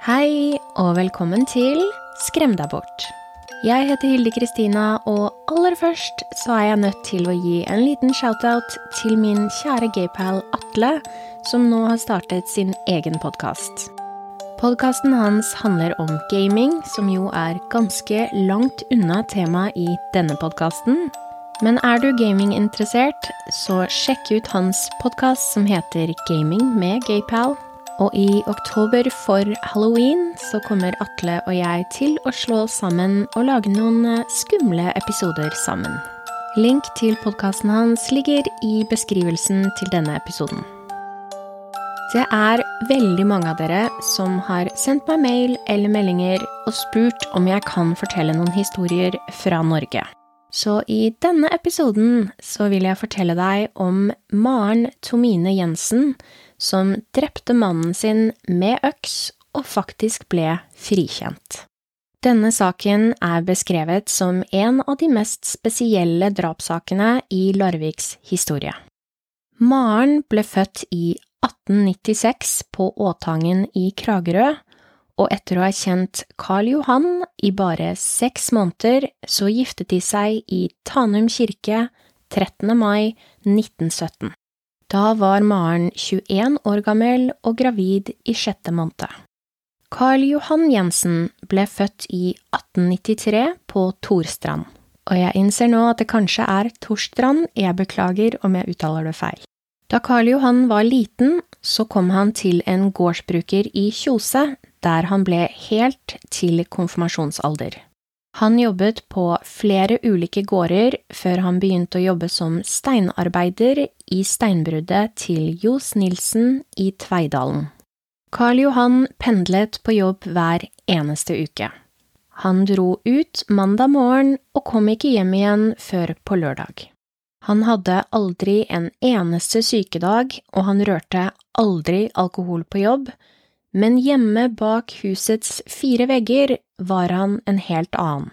Hei, og velkommen til Skrem deg bort. Jeg heter Hilde Kristina, og aller først så er jeg nødt til å gi en liten shout-out til min kjære gaypal Atle, som nå har startet sin egen podkast. Podkasten hans handler om gaming, som jo er ganske langt unna temaet i denne podkasten. Men er du gaminginteressert, så sjekk ut hans podkast som heter Gaming med Gaypal. Og i oktober for halloween så kommer Atle og jeg til å slå oss sammen og lage noen eh, skumle episoder sammen. Link til podkasten hans ligger i beskrivelsen til denne episoden. Det er veldig mange av dere som har sendt meg mail eller meldinger og spurt om jeg kan fortelle noen historier fra Norge. Så i denne episoden så vil jeg fortelle deg om Maren Tomine Jensen, som drepte mannen sin med øks og faktisk ble frikjent. Denne saken er beskrevet som en av de mest spesielle drapssakene i Larviks historie. Maren ble født i 1896 på Åtangen i Kragerø, og etter å ha kjent Karl Johan i bare seks måneder, så giftet de seg i Tanum kirke 13. mai 1917. Da var Maren 21 år gammel og gravid i sjette måned. Carl Johan Jensen ble født i 1893 på Torstrand, og jeg innser nå at det kanskje er Torstrand, jeg beklager om jeg uttaler det feil. Da Karl Johan var liten, så kom han til en gårdsbruker i Kjose, der han ble helt til konfirmasjonsalder. Han jobbet på flere ulike gårder før han begynte å jobbe som steinarbeider i steinbruddet til Johs Nilsen i Tveidalen. Karl Johan pendlet på jobb hver eneste uke. Han dro ut mandag morgen og kom ikke hjem igjen før på lørdag. Han hadde aldri en eneste sykedag, og han rørte aldri alkohol på jobb, men hjemme bak husets fire vegger var han en helt annen.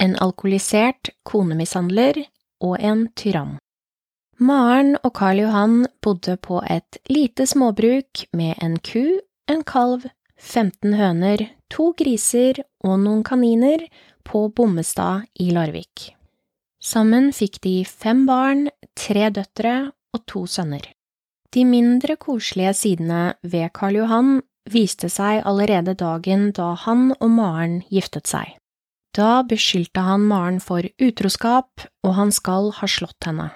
En alkoholisert konemishandler og en tyrann. Maren og Karl Johan bodde på et lite småbruk med en ku, en kalv, 15 høner, to griser og noen kaniner på Bommestad i Larvik. Sammen fikk de fem barn, tre døtre og to sønner. De mindre koselige sidene ved Karl Johan viste seg allerede dagen da han og Maren giftet seg. Da beskyldte han Maren for utroskap, og han skal ha slått henne.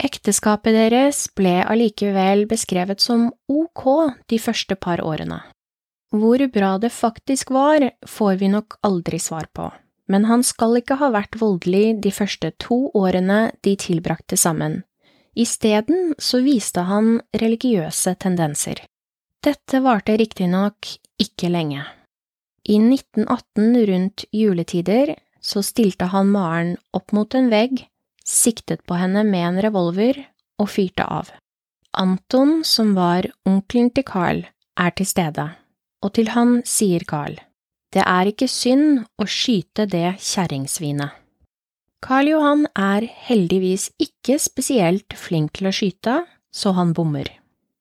Ekteskapet deres ble allikevel beskrevet som ok de første par årene. Hvor bra det faktisk var, får vi nok aldri svar på, men han skal ikke ha vært voldelig de første to årene de tilbrakte sammen. Isteden så viste han religiøse tendenser. Dette varte riktignok ikke lenge. I 1918, rundt juletider, så stilte han Maren opp mot en vegg, siktet på henne med en revolver og fyrte av. Anton, som var onkelen til Carl, er til stede, og til han sier Carl, det er ikke synd å skyte det kjerringsvinet. Karl Johan er heldigvis ikke spesielt flink til å skyte, så han bommer.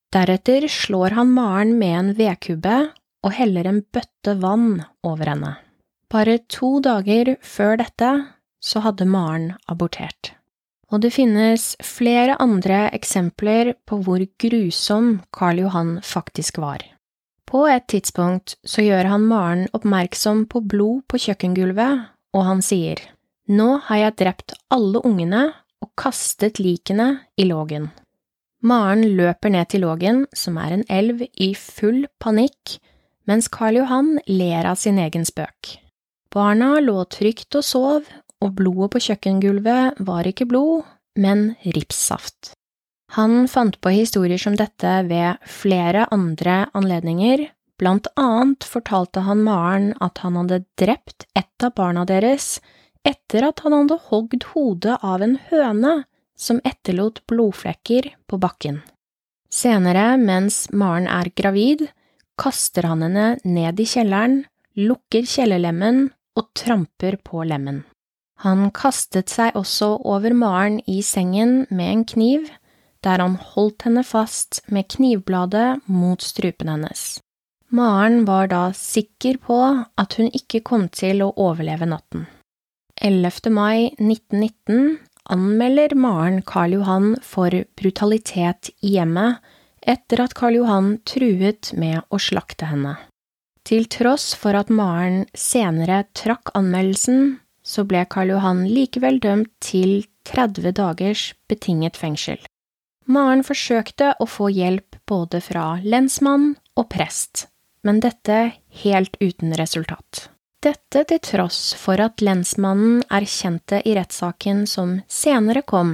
Deretter slår han Maren med en vedkubbe og heller en bøtte vann over henne. Bare to dager før dette så hadde Maren abortert. Og det finnes flere andre eksempler på hvor grusom Karl Johan faktisk var. På et tidspunkt så gjør han Maren oppmerksom på blod på kjøkkengulvet, og han sier, Nå har jeg drept alle ungene og kastet likene i lågen. Maren løper ned til Lågen, som er en elv, i full panikk, mens Karl Johan ler av sin egen spøk. Barna lå trygt og sov, og blodet på kjøkkengulvet var ikke blod, men ripssaft. Han fant på historier som dette ved flere andre anledninger, blant annet fortalte han Maren at han hadde drept et av barna deres etter at han hadde hogd hodet av en høne som etterlot blodflekker på bakken. Senere, mens Maren er gravid, kaster han henne ned i kjelleren, lukker kjellerlemmen og tramper på lemmen. Han kastet seg også over Maren i sengen med en kniv, der han holdt henne fast med knivbladet mot strupen hennes. Maren var da sikker på at hun ikke kom til å overleve natten. 11. mai 1919 anmelder Maren Karl Johan for brutalitet i hjemmet etter at Karl Johan truet med å slakte henne. Til tross for at Maren senere trakk anmeldelsen, så ble Karl Johan likevel dømt til 30 dagers betinget fengsel. Maren forsøkte å få hjelp både fra lensmann og prest, men dette helt uten resultat. Dette til tross for at lensmannen erkjente i rettssaken som senere kom,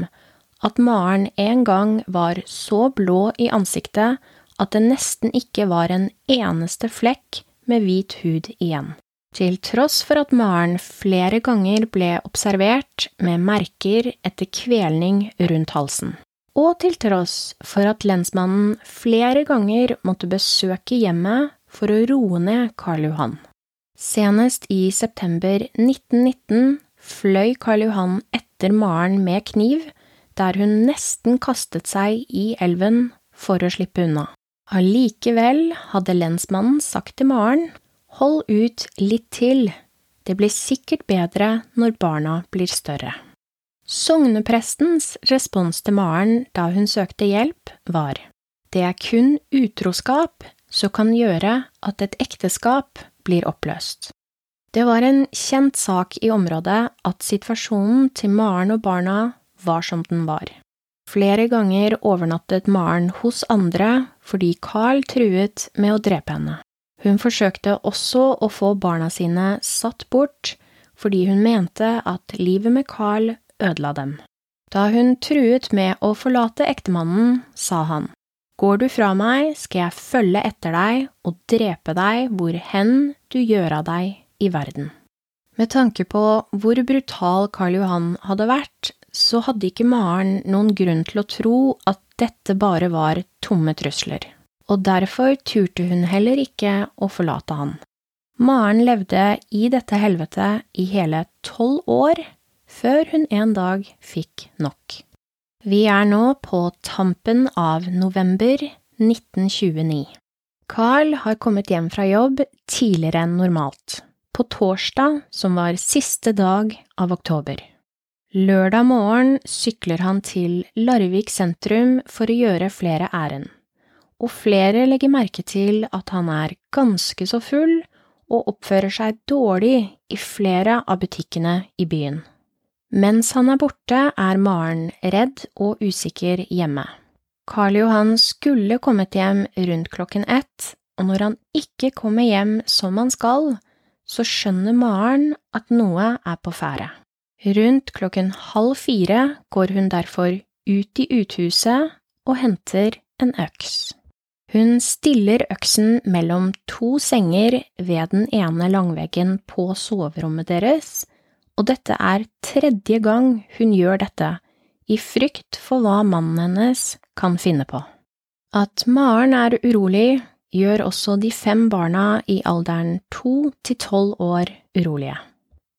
at Maren en gang var så blå i ansiktet at det nesten ikke var en eneste flekk med hvit hud igjen. Til tross for at Maren flere ganger ble observert med merker etter kvelning rundt halsen. Og til tross for at lensmannen flere ganger måtte besøke hjemmet for å roe ned Karl Johan. Senest i september 1919 fløy Karl Johan etter Maren med kniv, der hun nesten kastet seg i elven for å slippe unna. Allikevel hadde lensmannen sagt til Maren, hold ut litt til, det blir sikkert bedre når barna blir større. Sogneprestens respons til Maren da hun søkte hjelp, var det er kun utroskap som kan gjøre at et ekteskap blir oppløst. Det var en kjent sak i området at situasjonen til Maren og barna var som den var. Flere ganger overnattet Maren hos andre fordi Carl truet med å drepe henne. Hun forsøkte også å få barna sine satt bort fordi hun mente at livet med Carl ødela dem. Da hun truet med å forlate ektemannen, sa han, Går du fra meg, skal jeg følge etter deg og drepe deg hvor hen du gjør av deg i verden. Med tanke på hvor brutal Karl Johan hadde vært, så hadde ikke Maren noen grunn til å tro at dette bare var tomme trusler, og derfor turte hun heller ikke å forlate han. Maren levde i dette helvetet i hele tolv år, før hun en dag fikk nok. Vi er nå på tampen av november 1929. Carl har kommet hjem fra jobb tidligere enn normalt, på torsdag, som var siste dag av oktober. Lørdag morgen sykler han til Larvik sentrum for å gjøre flere ærend, og flere legger merke til at han er ganske så full og oppfører seg dårlig i flere av butikkene i byen. Mens han er borte, er Maren redd og usikker hjemme. Karl Johan skulle kommet hjem rundt klokken ett, og når han ikke kommer hjem som han skal, så skjønner Maren at noe er på ferde. Rundt klokken halv fire går hun derfor ut i uthuset og henter en øks. Hun stiller øksen mellom to senger ved den ene langveggen på soverommet deres, og dette er tredje gang hun gjør dette, i frykt for hva mannen hennes kan finne på. At Maren er urolig, gjør også de fem barna i alderen to til tolv år urolige.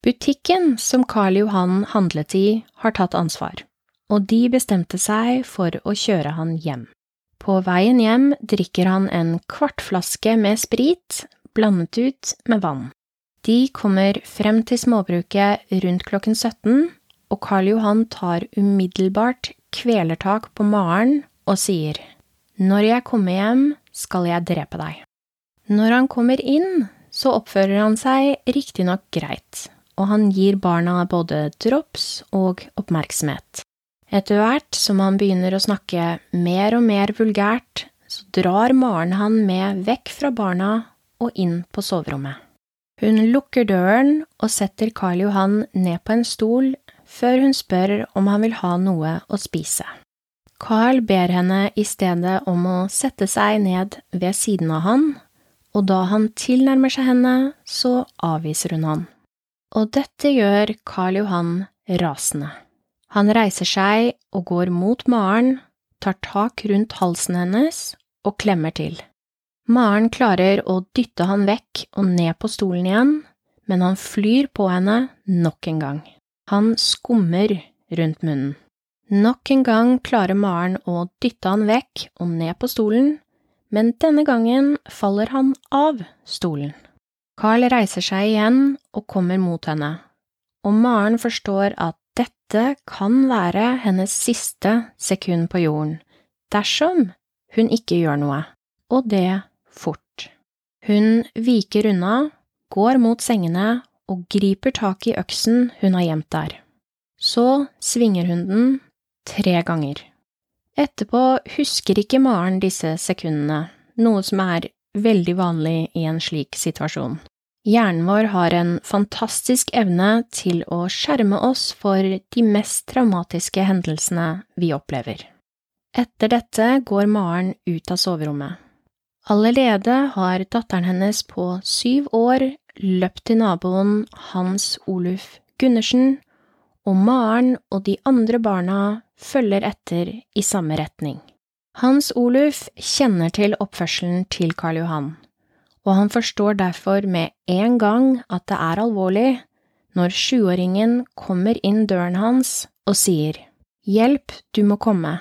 Butikken som Karl Johan handlet i, har tatt ansvar, og de bestemte seg for å kjøre han hjem. På veien hjem drikker han en kvartflaske med sprit blandet ut med vann. De kommer frem til småbruket rundt klokken 17, og Karl Johan tar umiddelbart kvelertak på Maren og sier, Når jeg kommer hjem, skal jeg drepe deg. Når han kommer inn, så oppfører han seg riktignok greit, og han gir barna både drops og oppmerksomhet. Etter hvert som han begynner å snakke mer og mer vulgært, så drar Maren han med vekk fra barna og inn på soverommet. Hun lukker døren og setter Karl Johan ned på en stol før hun spør om han vil ha noe å spise. Carl ber henne i stedet om å sette seg ned ved siden av han, og da han tilnærmer seg henne, så avviser hun han og dette gjør Karl Johan rasende. Han reiser seg og går mot Maren, tar tak rundt halsen hennes og klemmer til. Maren klarer å dytte han vekk og ned på stolen igjen, men han flyr på henne nok en gang. Han skummer rundt munnen. Nok en gang klarer Maren å dytte han vekk og ned på stolen, men denne gangen faller han av stolen. Carl reiser seg igjen og kommer mot henne, og Maren forstår at dette kan være hennes siste sekund på jorden, dersom hun ikke gjør noe, og det fort. Hun viker unna, går mot sengene og griper tak i øksen hun har gjemt der. Så svinger hun den tre ganger. Etterpå husker ikke Maren disse sekundene, noe som er veldig vanlig i en slik situasjon. Hjernen vår har en fantastisk evne til å skjerme oss for de mest traumatiske hendelsene vi opplever. Etter dette går Maren ut av soverommet. Allerede har datteren hennes på syv år løpt til naboen Hans Oluf Gundersen, og Maren og de andre barna følger etter i samme retning. Hans Oluf kjenner til oppførselen til Karl Johan, og han forstår derfor med en gang at det er alvorlig når sjuåringen kommer inn døren hans og sier Hjelp, du må komme.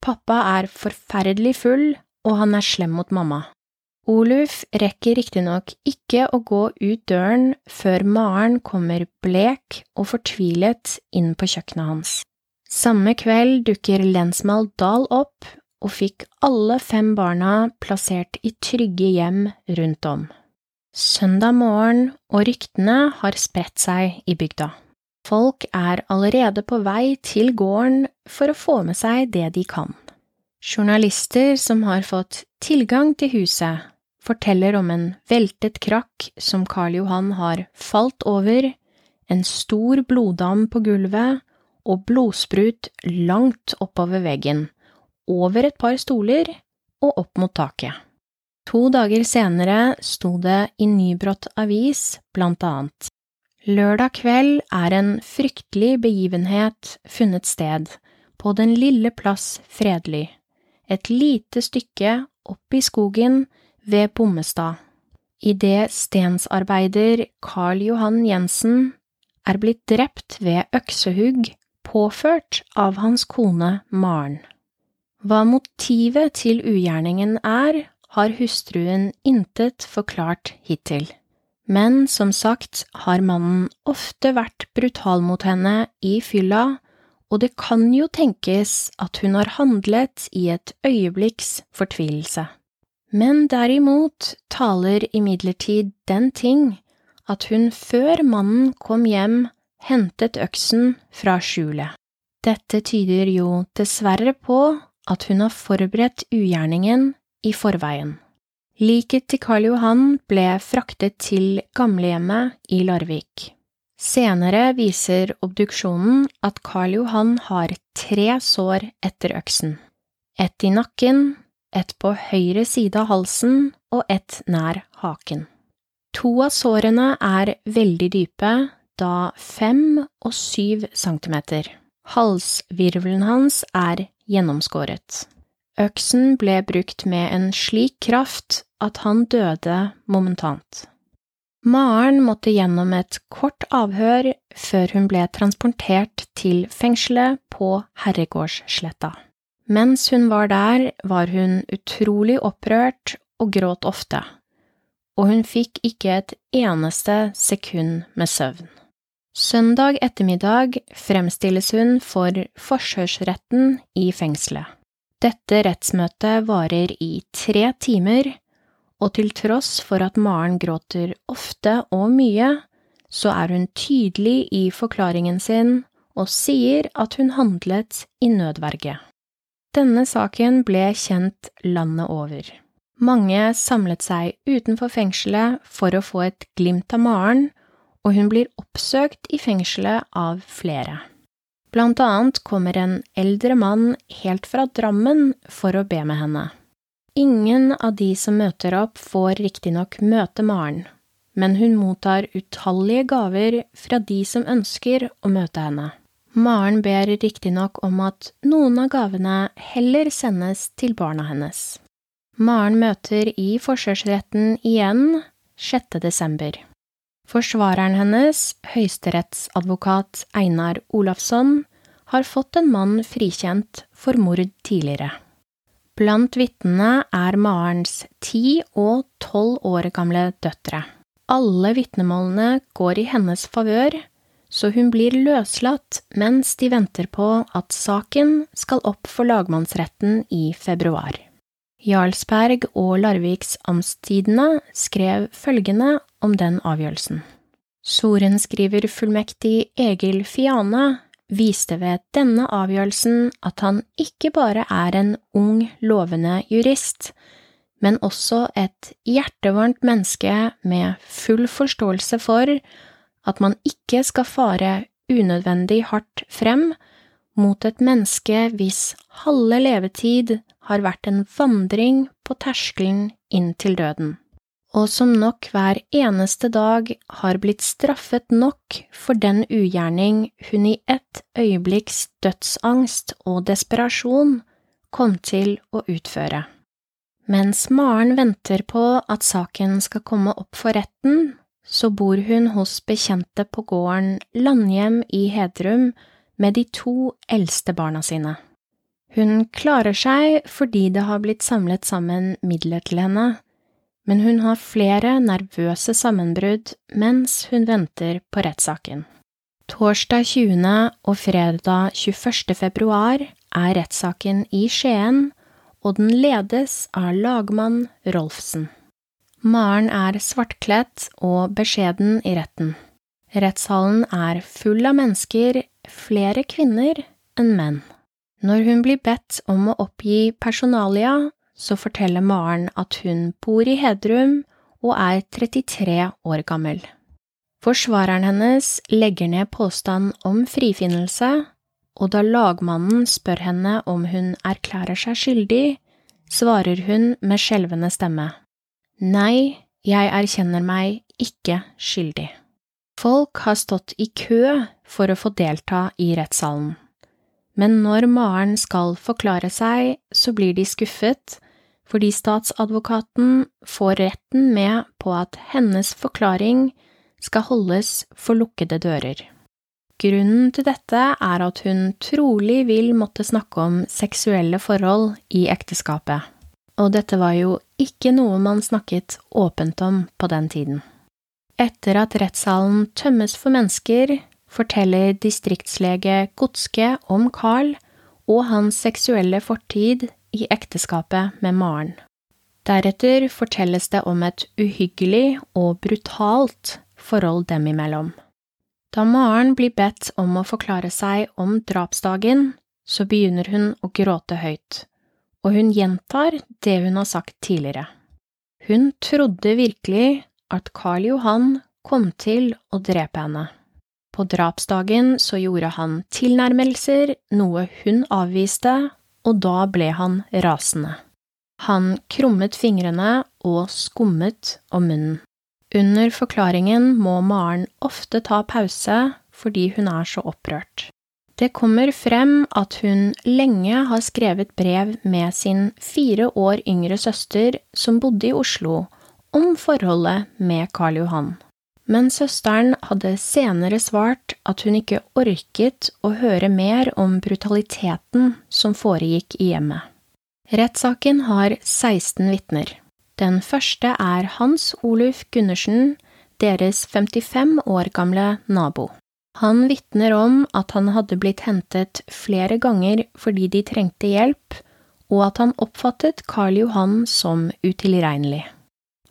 Pappa er forferdelig full, og han er slem mot mamma. Oluf rekker riktignok ikke å gå ut døren før Maren kommer blek og fortvilet inn på kjøkkenet hans. Samme kveld dukker lensmann Dahl opp og fikk alle fem barna plassert i trygge hjem rundt om. Søndag morgen og ryktene har spredt seg i bygda. Folk er allerede på vei til gården for å få med seg det de kan. Journalister som har fått tilgang til huset, forteller om en veltet krakk som Karl Johan har falt over, en stor bloddam på gulvet og blodsprut langt oppover veggen, over et par stoler og opp mot taket. To dager senere sto det i Nybrott avis blant annet Lørdag kveld er en fryktelig begivenhet funnet sted på den lille plass Fredly, et lite stykke opp i skogen ved Bommestad. Idet stensarbeider Karl Johan Jensen er blitt drept ved øksehugg påført av hans kone Maren. Hva motivet til ugjerningen er, har hustruen intet forklart hittil, men som sagt har mannen ofte vært brutal mot henne i fylla, og det kan jo tenkes at hun har handlet i et øyeblikks fortvilelse. Men derimot taler imidlertid den ting at hun før mannen kom hjem hentet øksen fra skjulet. Dette tyder jo dessverre på at hun har forberedt ugjerningen i forveien. Liket til Karl Johan ble fraktet til gamlehjemmet i Larvik. Senere viser obduksjonen at Karl Johan har tre sår etter øksen. Ett i nakken, ett på høyre side av halsen og ett nær haken. To av sårene er veldig dype, da fem og syv centimeter. Halsvirvelen hans er gjennomskåret. Øksen ble brukt med en slik kraft at han døde momentant. Maren måtte gjennom et kort avhør før hun ble transportert til fengselet på Herregårdssletta. Mens hun var der, var hun utrolig opprørt og gråt ofte, og hun fikk ikke et eneste sekund med søvn. Søndag ettermiddag fremstilles hun for forsørsretten i fengselet. Dette rettsmøtet varer i tre timer, og til tross for at Maren gråter ofte og mye, så er hun tydelig i forklaringen sin og sier at hun handlet i nødverge. Denne saken ble kjent landet over. Mange samlet seg utenfor fengselet for å få et glimt av Maren og hun blir oppsøkt i fengselet av flere. Blant annet kommer en eldre mann helt fra Drammen for å be med henne. Ingen av de som møter opp, får riktignok møte Maren, men hun mottar utallige gaver fra de som ønsker å møte henne. Maren ber riktignok om at noen av gavene heller sendes til barna hennes. Maren møter i forsvarsretten igjen 6. desember. Forsvareren hennes, høyesterettsadvokat Einar Olafsson, har fått en mann frikjent for mord tidligere. Blant vitnene er Marens ti og tolv år gamle døtre. Alle vitnemålene går i hennes favør, så hun blir løslatt mens de venter på at saken skal opp for lagmannsretten i februar. Jarlsberg og Larviks Amtstidene skrev følgende om den avgjørelsen. Sorenskriver fullmektig Egil Fiane viste ved denne avgjørelsen at han ikke bare er en ung, lovende jurist, men også et hjertevarmt menneske med full forståelse for at man ikke skal fare unødvendig hardt frem mot et menneske hvis halve levetid har vært en vandring på terskelen inn til døden og som nok hver eneste dag har blitt straffet nok for den ugjerning hun i ett øyeblikks dødsangst og desperasjon kom til å utføre. Mens Maren venter på at saken skal komme opp for retten, så bor hun hos bekjente på gården Landhjem i Hedrum med de to eldste barna sine. Hun klarer seg fordi det har blitt samlet sammen midler til henne, men hun har flere nervøse sammenbrudd mens hun venter på rettssaken. Torsdag 20. og fredag 21. februar er rettssaken i Skien, og den ledes av lagmann Rolfsen. Maren er svartkledt og beskjeden i retten. Rettshallen er full av mennesker, flere kvinner enn menn. Når hun blir bedt om å oppgi personalia, så forteller Maren at hun bor i Hedrum og er 33 år gammel. Forsvareren hennes legger ned påstand om frifinnelse, og da lagmannen spør henne om hun erklærer seg skyldig, svarer hun med skjelvende stemme. Nei, jeg erkjenner meg ikke skyldig. Folk har stått i kø for å få delta i rettssalen, men når Maren skal forklare seg, så blir de skuffet fordi statsadvokaten får retten med på at hennes forklaring skal holdes for lukkede dører. Grunnen til dette er at hun trolig vil måtte snakke om seksuelle forhold i ekteskapet, og dette var jo ikke noe man snakket åpent om på den tiden. Etter at rettssalen tømmes for mennesker, forteller distriktslege Godske om Carl og hans seksuelle fortid i ekteskapet med Maren. Deretter fortelles det om et uhyggelig og brutalt forhold dem imellom. Da Maren blir bedt om å forklare seg om drapsdagen, så begynner hun å gråte høyt, og hun gjentar det hun har sagt tidligere. Hun trodde virkelig at Karl Johan kom til å drepe henne. På drapsdagen så gjorde han tilnærmelser, noe hun avviste, og da ble han rasende. Han krummet fingrene og skummet om munnen. Under forklaringen må Maren ofte ta pause fordi hun er så opprørt. Det kommer frem at hun lenge har skrevet brev med sin fire år yngre søster som bodde i Oslo, om forholdet med Karl Johan men søsteren hadde senere svart at hun ikke orket å høre mer om brutaliteten som foregikk i hjemmet. Rettssaken har 16 vitner. Den første er Hans Oluf Gundersen, deres 55 år gamle nabo. Han vitner om at han hadde blitt hentet flere ganger fordi de trengte hjelp, og at han oppfattet Karl Johan som utilregnelig.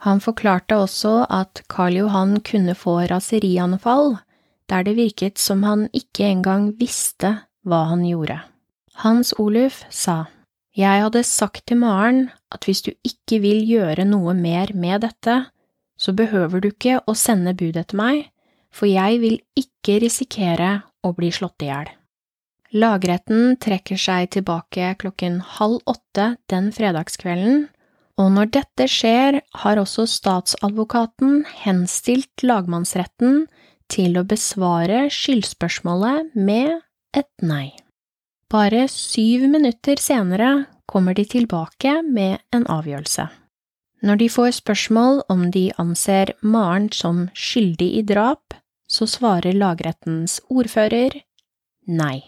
Han forklarte også at Karl Johan kunne få raserianfall, der det virket som han ikke engang visste hva han gjorde. Hans Oluf sa, Jeg hadde sagt til Maren at hvis du ikke vil gjøre noe mer med dette, så behøver du ikke å sende bud etter meg, for jeg vil ikke risikere å bli slått i hjel. Lagretten trekker seg tilbake klokken halv åtte den fredagskvelden og når dette skjer, har også statsadvokaten henstilt lagmannsretten til å besvare skyldspørsmålet med et nei. Bare syv minutter senere kommer de tilbake med en avgjørelse. Når de får spørsmål om de anser Maren som skyldig i drap, så svarer lagrettens ordfører nei.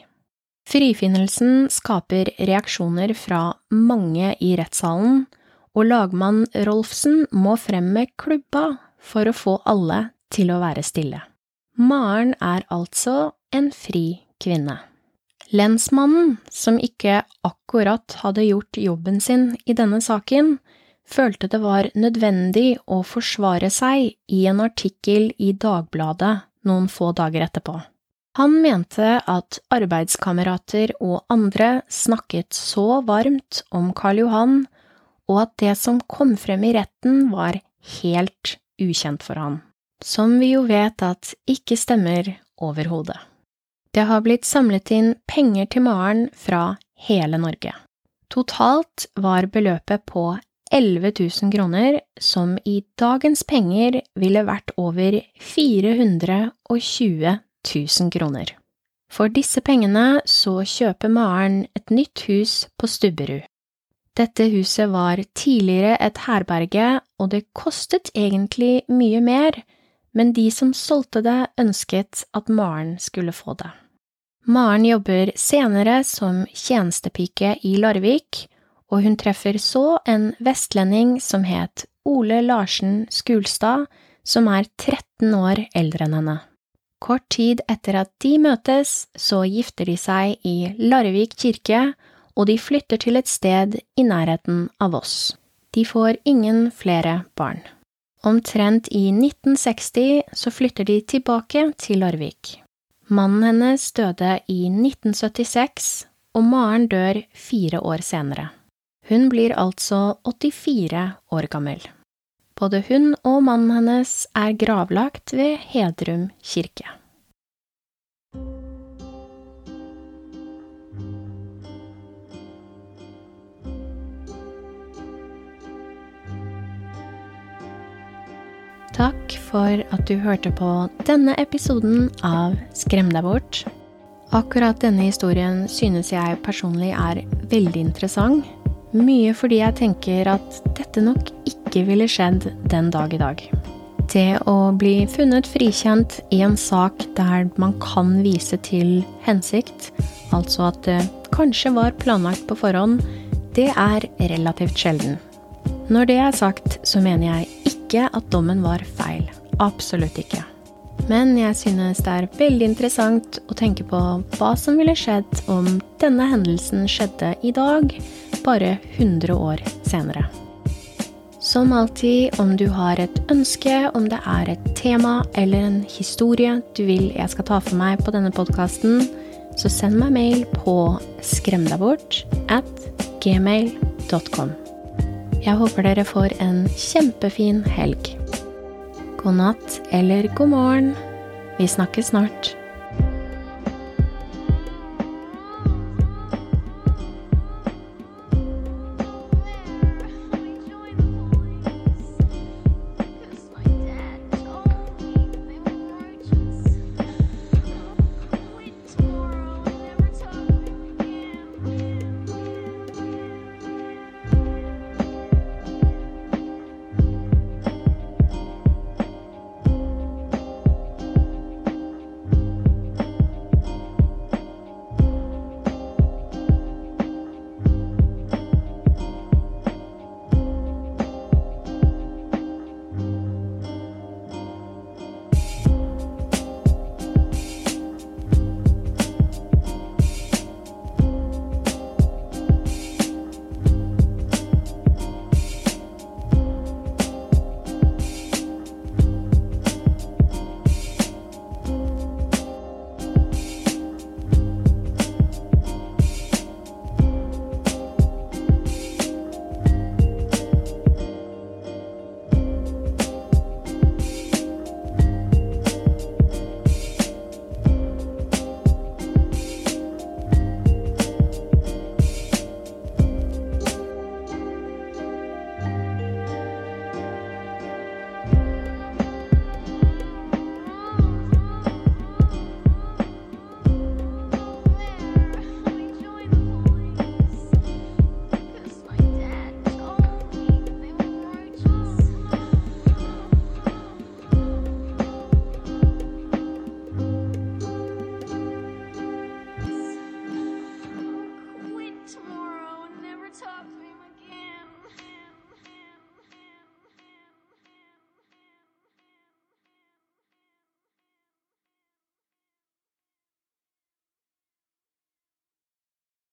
Frifinnelsen skaper reaksjoner fra mange i rettssalen, og lagmann Rolfsen må frem med klubba for å få alle til å være stille. Maren er altså en fri kvinne. Lensmannen, som ikke akkurat hadde gjort jobben sin i denne saken, følte det var nødvendig å forsvare seg i en artikkel i Dagbladet noen få dager etterpå. Han mente at arbeidskamerater og andre snakket så varmt om Karl Johan, og at det som kom frem i retten var helt ukjent for han, som vi jo vet at ikke stemmer overhodet. Det har blitt samlet inn penger til Maren fra hele Norge. Totalt var beløpet på 11 000 kroner, som i dagens penger ville vært over 420 000 kroner. For disse pengene så kjøper Maren et nytt hus på Stubberud. Dette huset var tidligere et herberge, og det kostet egentlig mye mer, men de som solgte det, ønsket at Maren skulle få det. Maren jobber senere som tjenestepike i Larvik, og hun treffer så en vestlending som het Ole Larsen Skulstad, som er 13 år eldre enn henne. Kort tid etter at de møtes, så gifter de seg i Larvik kirke, og de flytter til et sted i nærheten av oss. De får ingen flere barn. Omtrent i 1960 så flytter de tilbake til Larvik. Mannen hennes døde i 1976, og Maren dør fire år senere. Hun blir altså 84 år gammel. Både hun og mannen hennes er gravlagt ved Hedrum kirke. Takk for at du hørte på denne episoden av Skrem deg bort. Akkurat denne historien synes jeg personlig er veldig interessant, mye fordi jeg tenker at dette nok ikke ville skjedd den dag i dag. Det å bli funnet frikjent i en sak der man kan vise til hensikt, altså at det kanskje var planlagt på forhånd, det er relativt sjelden. Når det er sagt, så mener jeg ikke at dommen var feil. Absolutt ikke. Men jeg synes det er veldig interessant å tenke på hva som ville skjedd om denne hendelsen skjedde i dag, bare 100 år senere. Som alltid, om du har et ønske, om det er et tema eller en historie du vil jeg skal ta for meg på denne podkasten, så send meg mail på skremdabort at gmail.com. Jeg håper dere får en kjempefin helg. God natt eller god morgen. Vi snakkes snart.